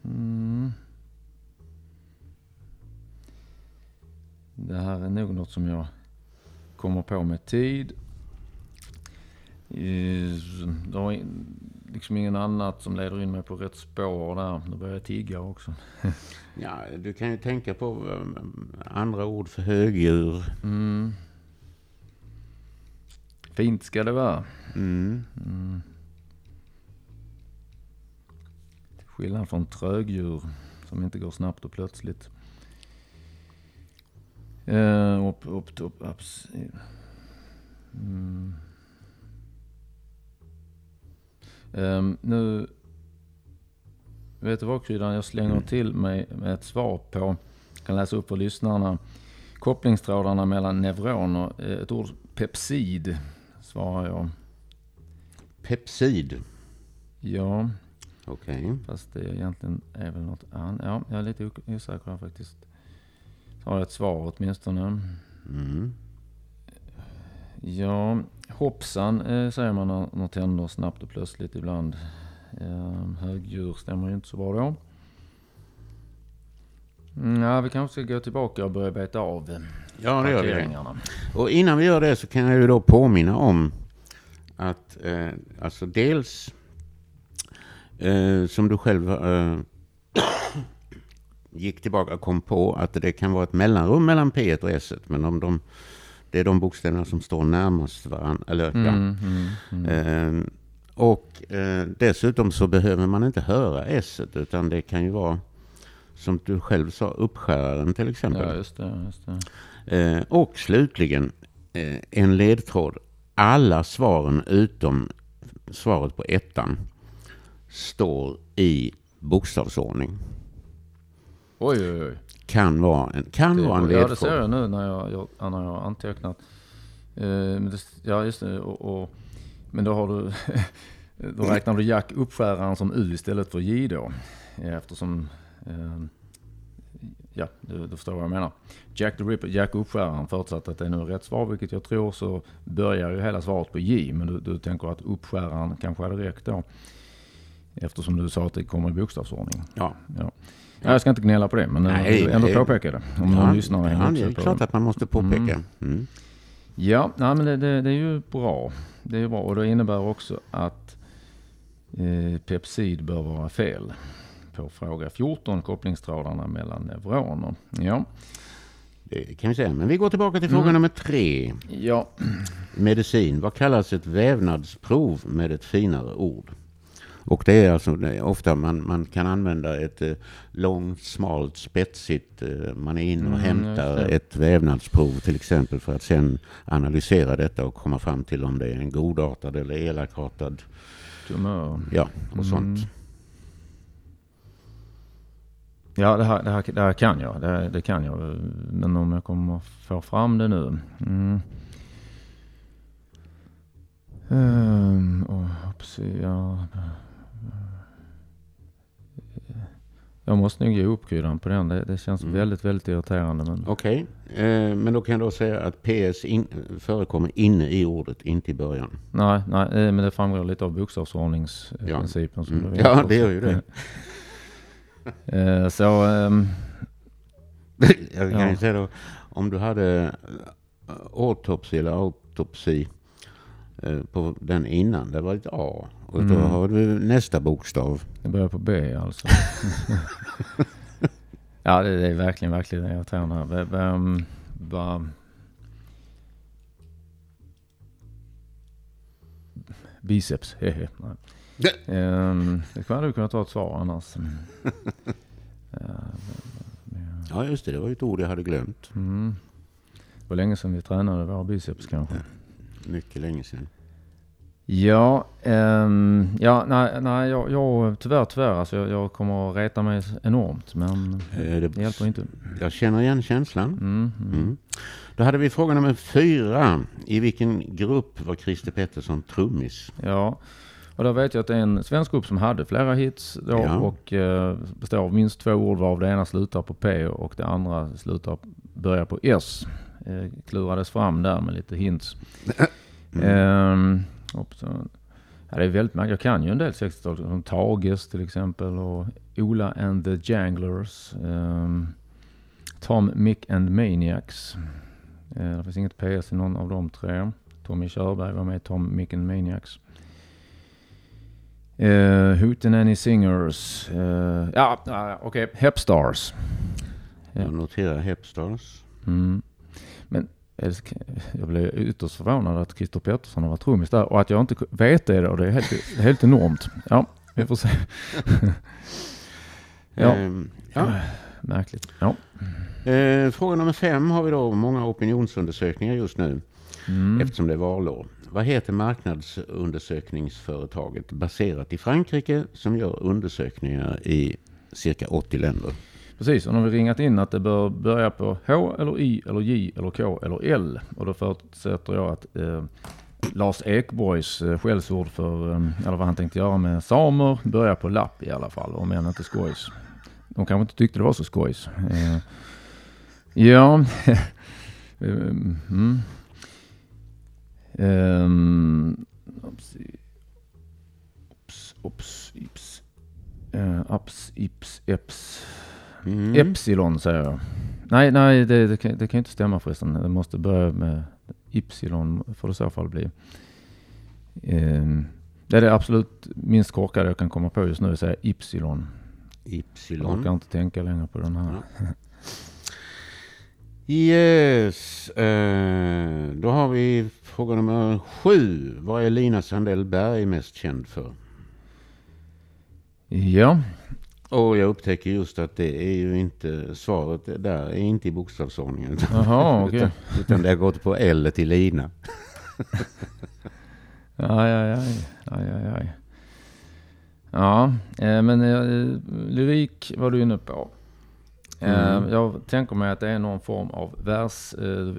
Mm. något som jag kommer på med tid. Det har liksom ingen annat som leder in mig på rätt spår där. Då börjar jag tigga också. [laughs] ja, du kan ju tänka på um, andra ord för högdjur. Mm. Fint ska det vara. Mm. Mm. Skillnad från trögdjur som inte går snabbt och plötsligt. Uh, upp, upp, upp, ups. Mm. Um, nu vet du vad kryddan, jag slänger mm. till mig med ett svar på, kan läsa upp för lyssnarna. Kopplingstrådarna mellan neuroner, eh, ett ord pepsid svarar jag. Pepsid? Ja. Okej. Okay. Fast det egentligen är väl något annat. Ja, jag är lite osäker faktiskt. Så har jag ett svar åtminstone. Mm. Ja, hoppsan eh, säger man när, när tänder snabbt och plötsligt ibland. Eh, högdjur stämmer ju inte så bra då. Mm, ja, vi kanske ska gå tillbaka och börja beta av eh, Ja, det gör vi. Och innan vi gör det så kan jag ju då påminna om att eh, alltså dels eh, som du själv eh, [coughs] gick tillbaka och kom på att det kan vara ett mellanrum mellan P1 och S1. Men om de, det är de bokstäverna som står närmast varandra. Eller, mm, ja. mm. Eh, och eh, dessutom så behöver man inte höra S utan det kan ju vara som du själv sa, uppskäraren till exempel. Ja, just det. Just det. Eh, och slutligen eh, en ledtråd. Alla svaren utom svaret på ettan står i bokstavsordning. Oj, oj, oj. Kan vara en, kan det, vara en ledtråd. Ja, det ser jag nu när jag, jag, när jag har antecknat. Eh, ja, just det. Och, och, men då har du... [laughs] då räknar du Jack uppskäraren som U istället för J då. Eftersom... Eh, ja, du, du förstår vad jag menar. Jack the Ripper, Jack uppskäraren, förutsatt att det är nu rätt svar, vilket jag tror, så börjar ju hela svaret på J. Men du, du tänker att uppskäraren kanske hade räckt då. Eftersom du sa att det kommer i bokstavsordning. Ja. ja. Ja, jag ska inte gnälla på det, men nej, ändå nej. påpeka det. Om ja, någon lyssnar ja, det är klart att man måste påpeka. Mm. Mm. Ja, nej, men det, det, det, är ju bra. Det är bra och det innebär också att eh, pepsid bör vara fel. På fråga 14, kopplingstrådarna mellan neuroner. Ja. Det kan vi säga. Men vi går tillbaka till fråga mm. nummer tre. Ja. Medicin. Vad kallas ett vävnadsprov med ett finare ord? Och det är alltså det är ofta man, man kan använda ett eh, långt, smalt, spetsigt, eh, man är inne och mm, hämtar ett vävnadsprov till exempel för att sen analysera detta och komma fram till om det är en godartad eller elakartad tumör. Ja, och mm. sånt. Ja, det här, det här, det här kan jag. Det, det, kan jag. Men om jag kommer få fram det nu. Mm. Um, och, ja. Jag måste nog ge upp kryddan på den. Det, det känns mm. väldigt, väldigt irriterande. Men... Okej, okay. eh, men då kan jag då säga att PS in, förekommer inne i ordet, inte i början. Nej, nej eh, men det framgår lite av bokstavsordningsprincipen. Ja, mm. ja det gör ju det. [laughs] eh, så... Um, [laughs] jag kan ja. säga då, om du hade autopsi eller autopsi Eh, på den innan. Det var ett A. Och då mm. har du nästa bokstav. Det börjar på B alltså. [laughs] ja, det, är verkligen, verkligen irriterande. Vem, va, biceps, hehe. Um, det hade du kunnat ta ett svar annars. [laughs] ja, just det. Det var ju ett ord jag hade glömt. Mm. Det var länge sedan vi tränade våra biceps kanske. Mycket länge sedan. Ja, um, ja nej, nej jag, jag, tyvärr, tyvärr. Alltså jag, jag kommer att reta mig enormt. Men det, det hjälper inte. Jag känner igen känslan. Mm, mm. Mm. Då hade vi fråga nummer fyra. I vilken grupp var Christer Pettersson trummis? Ja, och då vet jag att det är en svensk grupp som hade flera hits då ja. och uh, består av minst två ord varav det ena slutar på P och det andra slutar, börjar på S. Uh, klurades fram där med lite hints. Um, Ja, det är väldigt många. Jag kan ju en del 60-tal. Som Tages till exempel och Ola and the Janglers. Um, Tom, Mick and Maniacs. Eh, det finns inget PS i någon av de tre. Tommy Körberg var med i Tom Micken Maniacs. Uh, Hootenanny Singers. Uh, ja, uh, okej. Okay. Hepstars. Ja. Jag noterar Hepstars. Mm. Men jag blev ytterst förvånad att Christer Pettersson har varit trummis där och att jag inte vet det då. Det är helt, helt enormt. Ja, vi får se. ja. Um, ja. Märkligt. Ja. Eh, fråga nummer fem har vi då många opinionsundersökningar just nu. Mm. Eftersom det är valår. Vad heter marknadsundersökningsföretaget baserat i Frankrike som gör undersökningar i cirka 80 länder? Precis, och nu har vi ringat in att det bör börja på H eller I eller J eller K eller L. Och då förutsätter jag att eh, Lars Ekborgs eh, skällsord för, eh, eller vad han tänkte göra med samer, börjar på lapp i alla fall, om än inte skojs. De kanske inte tyckte det var så skojs. Eh, ja, [laughs] eh, mm. Ehm, um, ups, ups, ips. Eh, uh, ups, ips, eps. Mm. Epsilon säger jag. Nej, nej det, det, kan, det kan inte stämma förresten. Det måste börja med Ypsilon får det i så fall bli. Um, det är det absolut minst korkade jag kan komma på just nu, säga Ypsilon. Ypsilon. Jag kan inte tänka längre på den här. Ja. Yes, uh, då har vi fråga nummer sju. Vad är Lina Sandell Berg mest känd för? Ja. Och jag upptäcker just att det är ju inte, svaret där är inte i bokstavsordningen. Jaha. [laughs] Okay. utan, utan det har gått på L till Lina. [laughs] aj, aj, aj, aj, aj, aj. Ja, eh, men eh, lyrik var du inne på. Mm. Eh, jag tänker mig att det är någon form av vers,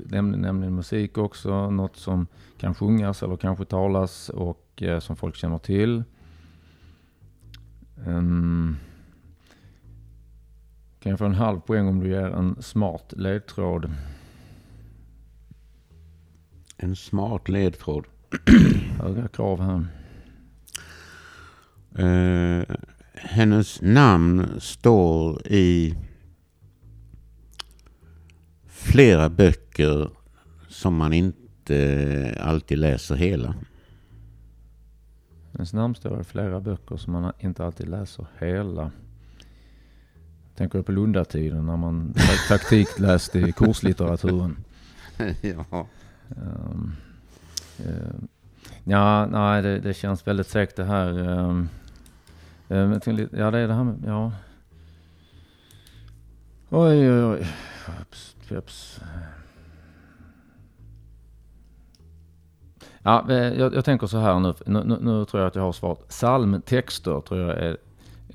nämligen musik också. Något som kan sjungas eller kanske talas och som folk känner till. Um, kan jag få en halv poäng om du ger en smart ledtråd? En smart ledtråd? [clears throat] Höga krav här. Uh, hennes namn står i flera böcker som man inte alltid läser hela. Ens namn står i flera böcker som man inte alltid läser hela. Tänker du på Lundatiden när man taktik läste i kurslitteraturen? [laughs] ja. Um, uh, ja, nej det, det, känns väldigt säkert det här. Um, um, ja, det är det här med, ja. Oj, oj, oj. Peps. Ja, eh, jag, jag, tänker så här nu. Nu, nu. nu, tror jag att jag har svarat. Psalmtexter tror jag är,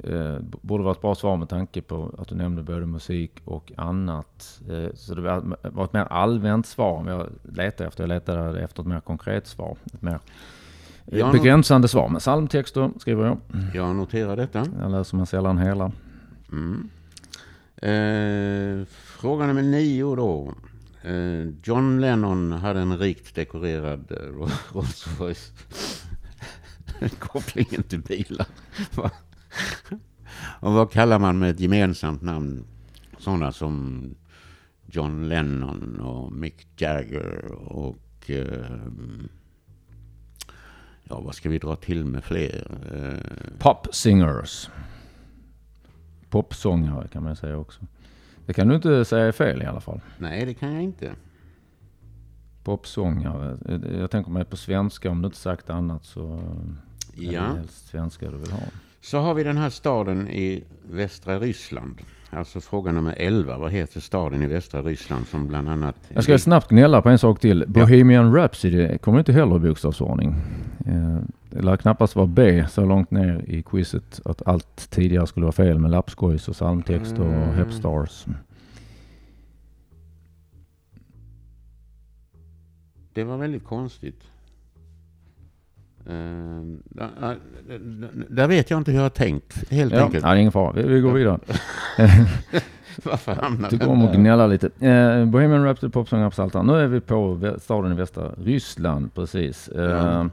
eh, borde vara ett bra svar med tanke på att du nämnde både musik och annat. Eh, så det var, ett mer allmänt svar. Jag letade efter, jag letade efter ett mer konkret svar. Ett mer jag begränsande svar. Men psalmtexter skriver jag. Jag noterar detta. Jag läser man sällan hela. Mm. Eh, fråga nummer nio då. Eh, John Lennon hade en rikt dekorerad eh, Rolls Royce. [laughs] Kopplingen till bilar. [laughs] [laughs] Och vad kallar man med ett gemensamt namn sådana som John Lennon och Mick Jagger och eh, ja, vad ska vi dra till med fler? Eh, Pop singers popsångare kan man säga också. Det kan du inte säga fel i alla fall. Nej, det kan jag inte. Popsångare. Jag tänker mig på svenska, om du inte sagt annat så ja. är det helst svenska du vill ha. Så har vi den här staden i västra Ryssland. Alltså fråga nummer 11. Vad heter staden i västra Ryssland som bland annat... Jag ska snabbt gnälla på en sak till. Bohemian ja. Rhapsody kommer inte heller i bokstavsordning. Eh, det lär knappast vara B så långt ner i quizet att allt tidigare skulle vara fel med lappskojs och psalmtext och mm. Hepstars. Det var väldigt konstigt. Uh, där, vet jag inte hur jag har tänkt, helt ja, enkelt. Ja, ingen fara. Vi, vi går vidare. [laughs] Varför hamnar Tycker om att gnälla lite. Uh, Bohemian Rhapsody, Saltan. Nu är vi på staden i västra Ryssland, precis. Uh,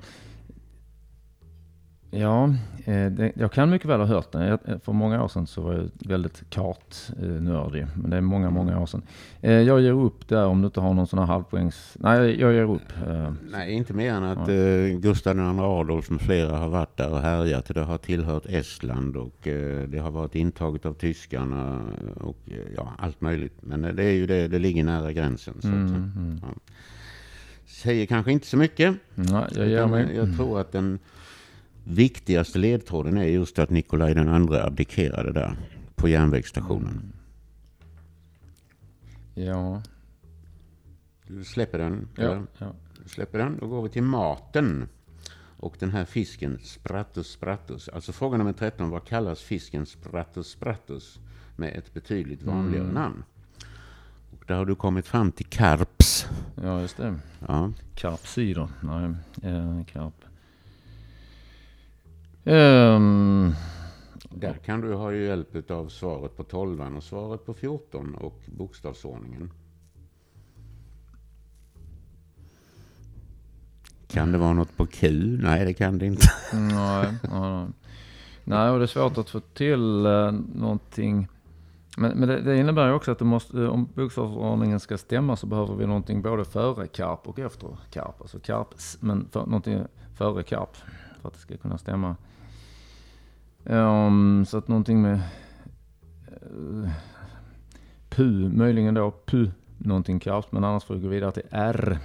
Ja, eh, det, jag kan mycket väl ha hört den. Jag, för många år sedan så var jag väldigt kartnördig. Men det är många, många år sedan. Eh, jag ger upp där om du inte har någon sån här halvpoängs... Nej, jag ger upp. Eh. Nej, inte mer än att eh, Gustav II Adolf med flera har varit där och härjat. Det har tillhört Estland och eh, det har varit intaget av tyskarna och eh, ja, allt möjligt. Men det är ju det, det ligger nära gränsen. Så Mm, att, mm. ja. Säger kanske inte så mycket. Nej, jag ger mig. Jag tror att den viktigaste ledtråden är just att Nikolaj den andra abdikerade där på järnvägsstationen. Ja, Du släpper den? ja, eller? ja. Du släpper den. Då går vi till maten. Och den här fisken, Spratus spratus. Alltså fråga nummer 13. Vad kallas fisken Spratus spratus? Med ett betydligt vanligare Mm. namn. Och där har du kommit fram till karps. ja just det. Ja. Karpsyder. Nej, eh, karp. Ehm, Där kan du ha hjälp av svaret på 12 och svaret på 14 och bokstavsordningen. Kan det vara något på Q? Nej, det kan det inte. [laughs] nej, nej, nej. och det är svårt att få till eh, någonting. Men, men det, det innebär ju också att måste, om bokstavsordningen ska stämma så behöver vi någonting både före karp och efter karp. Alltså karp, men för, någonting före karp för att det ska kunna stämma. Um, så att någonting med uh, pu, möjligen då pu, någonting karpt, men annars får vi gå vidare till r.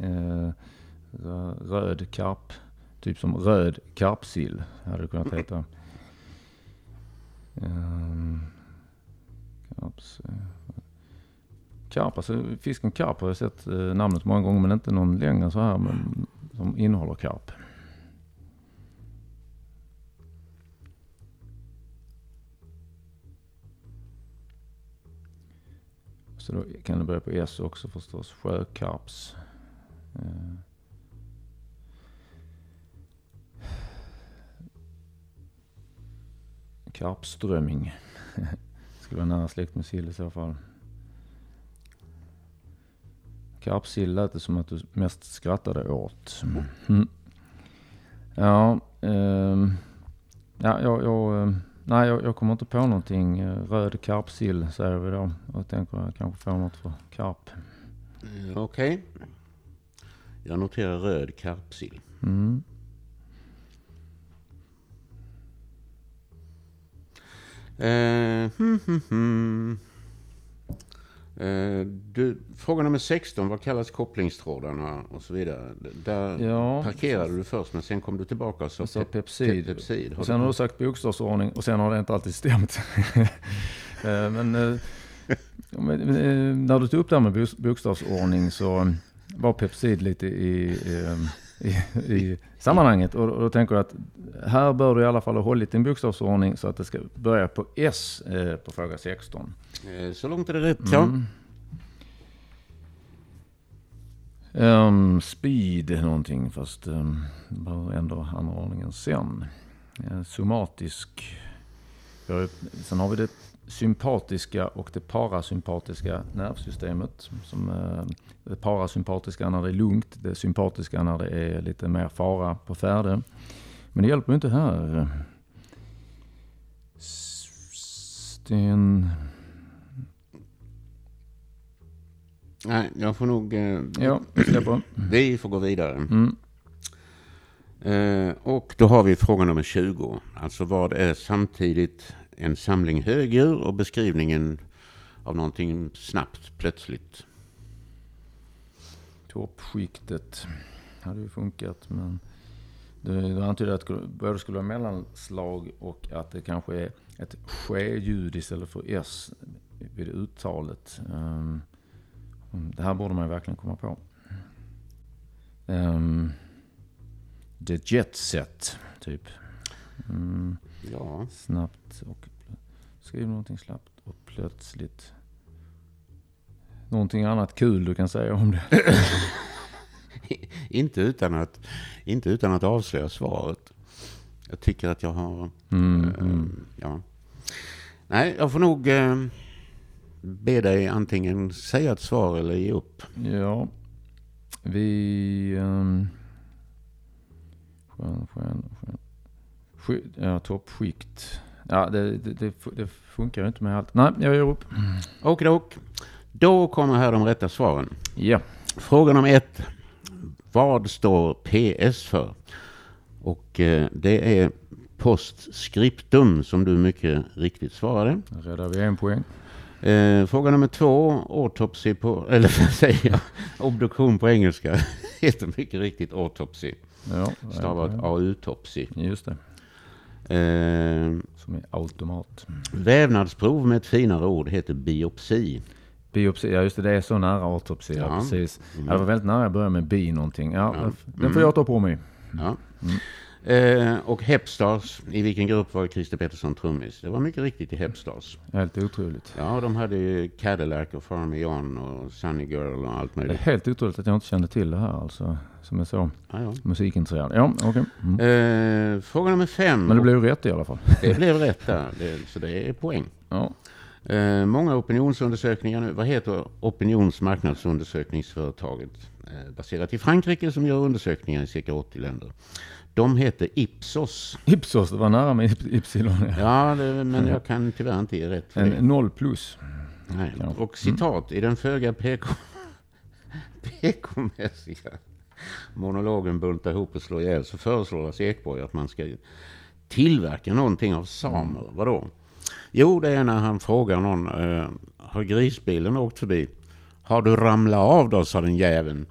Uh, röd karp, typ som röd karpsill hade det kunnat heta. Um, karps, karp, alltså fisken karp har jag sett eh, namnet många gånger men inte någon längre så här men, som innehåller karp. Så då kan det börja på S också förstås. Sjökarps. Eh. Karpströmming. [laughs] Skulle vara nära släkt med sill i så fall. Karpsill lät det som att du mest skrattade åt. Mm. Ja, ehm, ja, jag, jag, ehm, nej, jag, jag kommer inte på någonting. Röd karpsill säger vi då. Jag tänker jag kanske får något för karp. Eh, Okej. Jag noterar röd karpsill. Mm. Eh, hmm, hmm, hmm. Eh, du, fråga nummer 16. Vad kallas kopplingstrådarna och så vidare? Där Ja, parkerade du först men sen kom du tillbaka och sa sa pep- Pepsid. Pepsid. Har sen har du sagt bokstavsordning och sen har det inte alltid stämt. [laughs] Eh, men, eh, när du tog upp det här med bok- bokstavsordning så var Pepsid lite i, eh, i, i sammanhanget. Och, och då tänker jag att här bör du i alla fall ha hållit din bokstavsordning så att det ska börja på S eh, på fråga 16. Eh, Så långt är det rätt, ja. Mm. Ehm, speed någonting fast um, behöver ändå andra ordningen sen. Eh, somatisk. Sen har vi det sympatiska och det parasympatiska nervsystemet. Som, eh, det parasympatiska när det är lugnt, det sympatiska när det är lite mer fara på färde. Men det hjälper inte här. Sten... Nej, jag får nog... Eh, Ja, släpper. Vi får gå vidare. Mm. Eh, och då har vi fråga nummer 20. Alltså vad är samtidigt en samling högdjur och beskrivningen av någonting snabbt, plötsligt. Toppskiktet hade ju funkat men du, antyder att det både skulle vara mellanslag och att det kanske är ett ske-ljud istället för s vid uttalet. Ehm, det här borde man ju verkligen komma på. Um, the jet set, typ. Mm, Ja, snabbt och skriv någonting snabbt och plötsligt. Någonting annat kul du kan säga om det. [laughs] inte utan att, inte utan att avslöja svaret. Jag tycker att jag har... Mm, eh, mm. Ja. Nej, jag får nog eh, be dig antingen säga ett svar eller ge upp. Ja, vi... Um, skön, skön, skön. Sk- ja, toppskikt. Ja, det, det, det, funkar ju inte med allt. Nej, jag gör upp. Och dock. Då kommer här de rätta svaren. Ja. Fråga nummer ett. Vad står PS för? Och eh, det är postscriptum som du mycket riktigt svarade. Räddar vi en poäng. Eh, fråga nummer två. Autopsy på, [laughs] eller vad säger jag? Obduktion på engelska [laughs] heter mycket riktigt autopsy. Ja, Stavat autopsy. Just det. Eh, Som är automat. vävnadsprov med ett finare ord heter biopsi. Biopsi, ja just det, det är så nära autopsi. Ja, precis. Mm. Ja, det var väldigt nära jag började med bi någonting. Ja, Ja. Den får jag ta på mig. Ja. Eh, och Hepstars, i vilken grupp var Christer Pettersson trummis? Det var mycket riktigt i Hepstars. Helt otroligt. Ja, de hade ju Cadillac och Farmy John och Sunny Girl och allt Det är möjligt. helt otroligt att jag inte kände till det här alltså. Som är så Ja, ja. musikintresserad. Ja, okej. Mm. Eh, fråga nummer fem. Men det blev rätt i alla fall. det blev rätt där, [laughs] det, så det är poäng. Ja. Eh, många opinionsundersökningar nu. Vad heter opinionsmarknadsundersökningsföretaget? Eh, baserat i Frankrike som gör undersökningar i cirka 80 länder. De heter Ipsos. Ipsos, det var nära med Ypsilon. Ja. Ja, det, men jag kan tyvärr inte ge rätt. En noll plus. Nej. Ja. Och citat i den föga PK [laughs] PK-mässiga monologen Bunta ihop och slå ihjäl så föreslår Lars Ekborg att man ska tillverka någonting av samer. Vadå? Jo, det är när han frågar någon, eh, har grisbilen åkt förbi? Har du ramlat av då, sa den jäveln.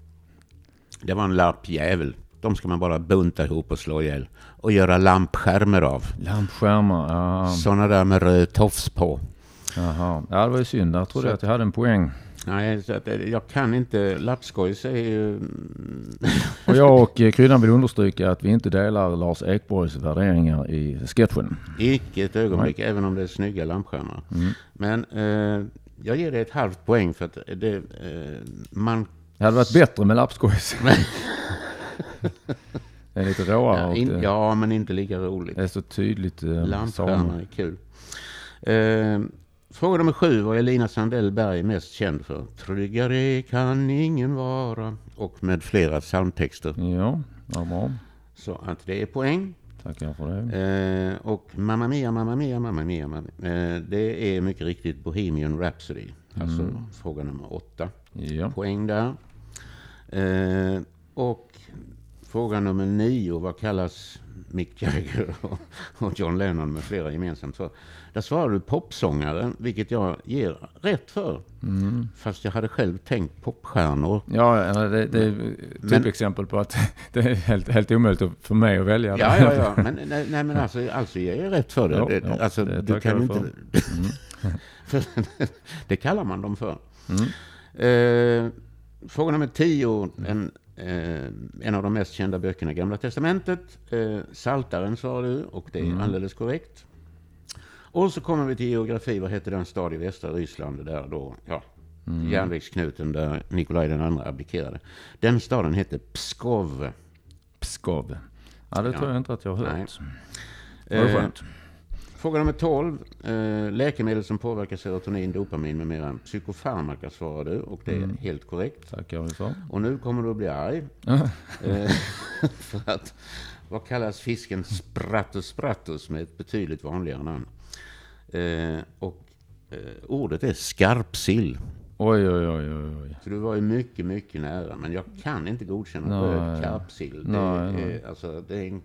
Det var en lappjävel. De ska man bara bunta ihop och slå ihjäl. Och göra lampskärmar av. Lampskärmar, ja. Sådana där med röd tofs på. Jaha. Ja, det var ju synd. Jag trodde Så- att jag hade en poäng. Nej, så att, eh, jag kan inte. Lappskojs är ju... Och jag [laughs] och eh, Kryddan vill understryka att vi inte delar Lars Ekborgs värderingar i sketchen. Icke ett ögonblick, även om det är snygga lampskärmar. Mm. Men eh, jag ger det ett halvt poäng för att det, eh, man... Det hade varit bättre med lappskojs. [laughs] det är lite råare Ja, in, det, ja, men inte lika roligt. det är så tydligt. Eh, Lampskärmar är kul. Eh, fråga nummer sju. Vad är Lina Sandell Berg mest känd för? Tryggare kan ingen vara. Och med flera psalmtexter. Ja, vad bra. Så att det är poäng. Tackar för det. Eh, och Mamma Mia, Mamma Mia, Mamma Mia. Mamma, eh, det är mycket riktigt Bohemian Rhapsody. Alltså fråga nummer åtta. Ja. Poäng där. Eh, och fråga nummer nio. Vad kallas Mick Jagger och, John Lennon med flera gemensamt för? Där svarar du popsångare, vilket jag ger rätt för. Mm. Fast jag hade själv tänkt popstjärnor. Ja, det, det är typexempel på att [laughs] det är helt, helt omöjligt för mig att välja. Ja, ja, ja. Men, nej, nej, men alltså, alltså jag är rätt för det. Ja, det ja, alltså, det du kan inte... [laughs] för det kallar man dem för. Mm. Eh, fråga nummer tio. En, en av de mest kända böckerna i Gamla Testamentet. Eh, Saltaren sa du och det är Mm. alldeles korrekt. Och så kommer vi till geografi. Vad heter den stad i västra Ryssland där då, ja, Mm. järnvägsknuten där Nikolaj den andra abdikerade. Den staden heter Pskov. Pskov. Ja, det Ja. tror jag inte att jag har hört. Nej. Det var Eh, skönt. Fråga nummer 12. Eh, läkemedel som påverkar serotonin, dopamin med mera. Psykofarmaka svarar du och det är Mm. helt korrekt. Tackar vi för. Och nu kommer du att bli arg. [laughs] Eh, [laughs] för att, vad kallas fisken Spratus spratus med ett betydligt vanligare namn? Eh, och ordet är skarpsill. Oj, oj, oj, oj. Så du var ju mycket, mycket nära. Men jag kan inte godkänna röd karpsill. Det, är, alltså, det är en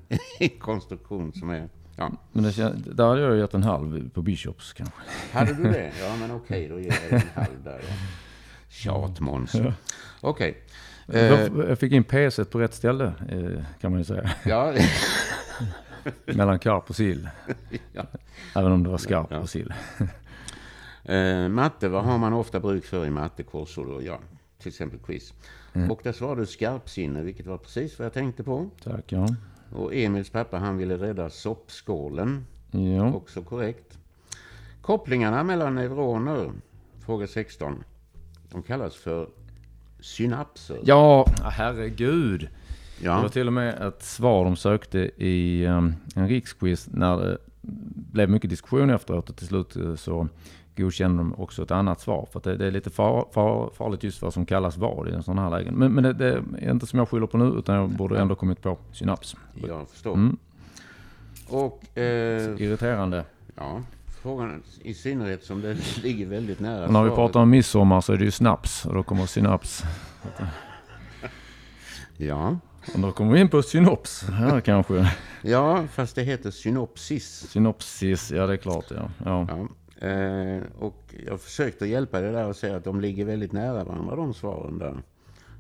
[laughs] konstruktion som är... Ja. Men det, där hade jag gett en halv på Bishops kanske. Hade du det? [laughs] Ja, men okej, då ger jag en halv där. Då. Tjat, Måns. Okej. Eh, Jag- fick in PS på rätt ställe eh, kan man ju säga. ja, [laughs] Mellan karp och sill. Ja. Även om det var skarp Ja. och sill. [laughs] eh, matte, vad har man ofta bruk för i matte? Korsord och ja, till exempel quiz. Och där svarade du skarpsinne, vilket var precis vad jag tänkte på. Tack, ja. Och Emils pappa, han ville rädda soppskålen. Ja, Också korrekt. Kopplingarna mellan neuroner, fråga 16. De kallas för synapser. ja herregud. Det var Ja, till och med ett svar de sökte i um, en riksquiz när det blev mycket diskussion efteråt och till slut eh, så godkände de också ett annat svar. För att det, det är lite far, far, farligt just vad som kallas vad i en sån här lägen. Men, men det, det är inte som jag skyller på nu utan jag borde ändå kommit på synaps. jag förstår. Mm. Och, eh, Irriterande. ja, frågan i synnerhet som det [laughs] ligger väldigt nära Och när vi pratar om midsommar så är det ju snaps och då kommer synaps. [laughs] Ja. Och då kommer vi in på synops. Ja, kanske. ja, fast det heter synopsis. Synopsis, ja det är klart ja. ja. Ja. Eh, och jag försökte hjälpa dig där och säga att de ligger väldigt nära varandra de svaren där.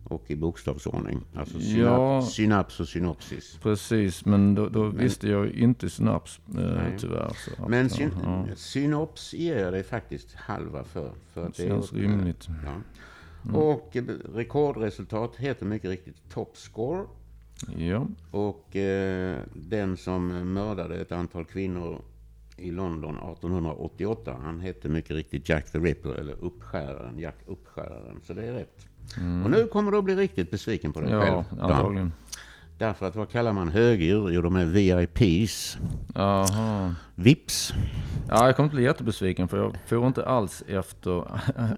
Och i bokstavsordning. Alltså synap- Ja. synaps och synopsis. Precis, men då, då visste jag inte synaps eh, tyvärr. Så Men syn- ja. synops ger jag dig faktiskt halva för. för Det att är känns åt- rimligt. Ja. Mm. Och eh, rekordresultat heter mycket riktigt topscore. Ja, Och eh, den som mördade ett antal kvinnor i London 1888, han hette mycket riktigt Jack the Ripper, eller uppskäraren, Jack Uppskäraren. Så det är rätt. Och nu kommer du att bli riktigt besviken på dig själv. Mm. ja Dan. antagligen. Därför att vad kallar man högdjur? Jo, de är VIPs. Jaha. Vips. Ja, jag kommer inte bli jättebesviken för jag får inte alls efter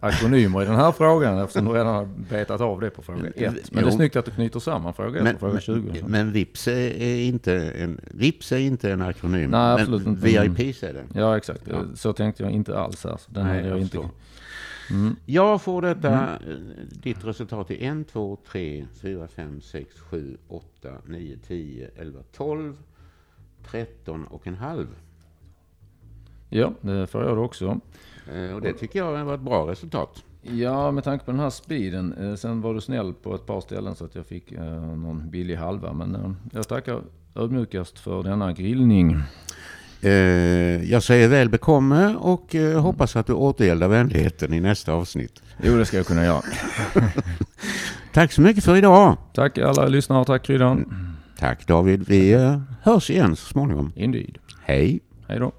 akronymer i den här frågan eftersom du redan har betat av det på fråga 1. Men det är Jo. snyggt att du knyter samman fråga 1 Men, och fråga 20. men, men Vips är, inte en, Vips är inte en akronym. Nej, men absolut inte. VIPs är det. Ja, exakt. Ja. Så tänkte jag inte alls här. Den Nej, jag jag inte... förstår. Mm. Jag får detta, eh, ditt resultat är 1, 2, 3, 4, 5, 6, 7, 8, 9, 10, 11, 12, 13 och en halv. Ja, det får jag också. Eh, Och det tycker jag var ett bra resultat. Ja, med tanke på den här speeden. Eh, sen var du snäll på ett par ställen så att jag fick någon billig halva. Men jag tackar ödmjukast för denna grillning. Eh, Jag säger väl bekomme och eh, hoppas att du återgäldar vänligheten i nästa avsnitt. Jo, det ska jag kunna göra. [laughs] Tack så mycket för idag. Tack alla lyssnare. Tack Kryddan. Tack David. Vi eh, hörs igen så småningom. Indeed. Hej. Hej då.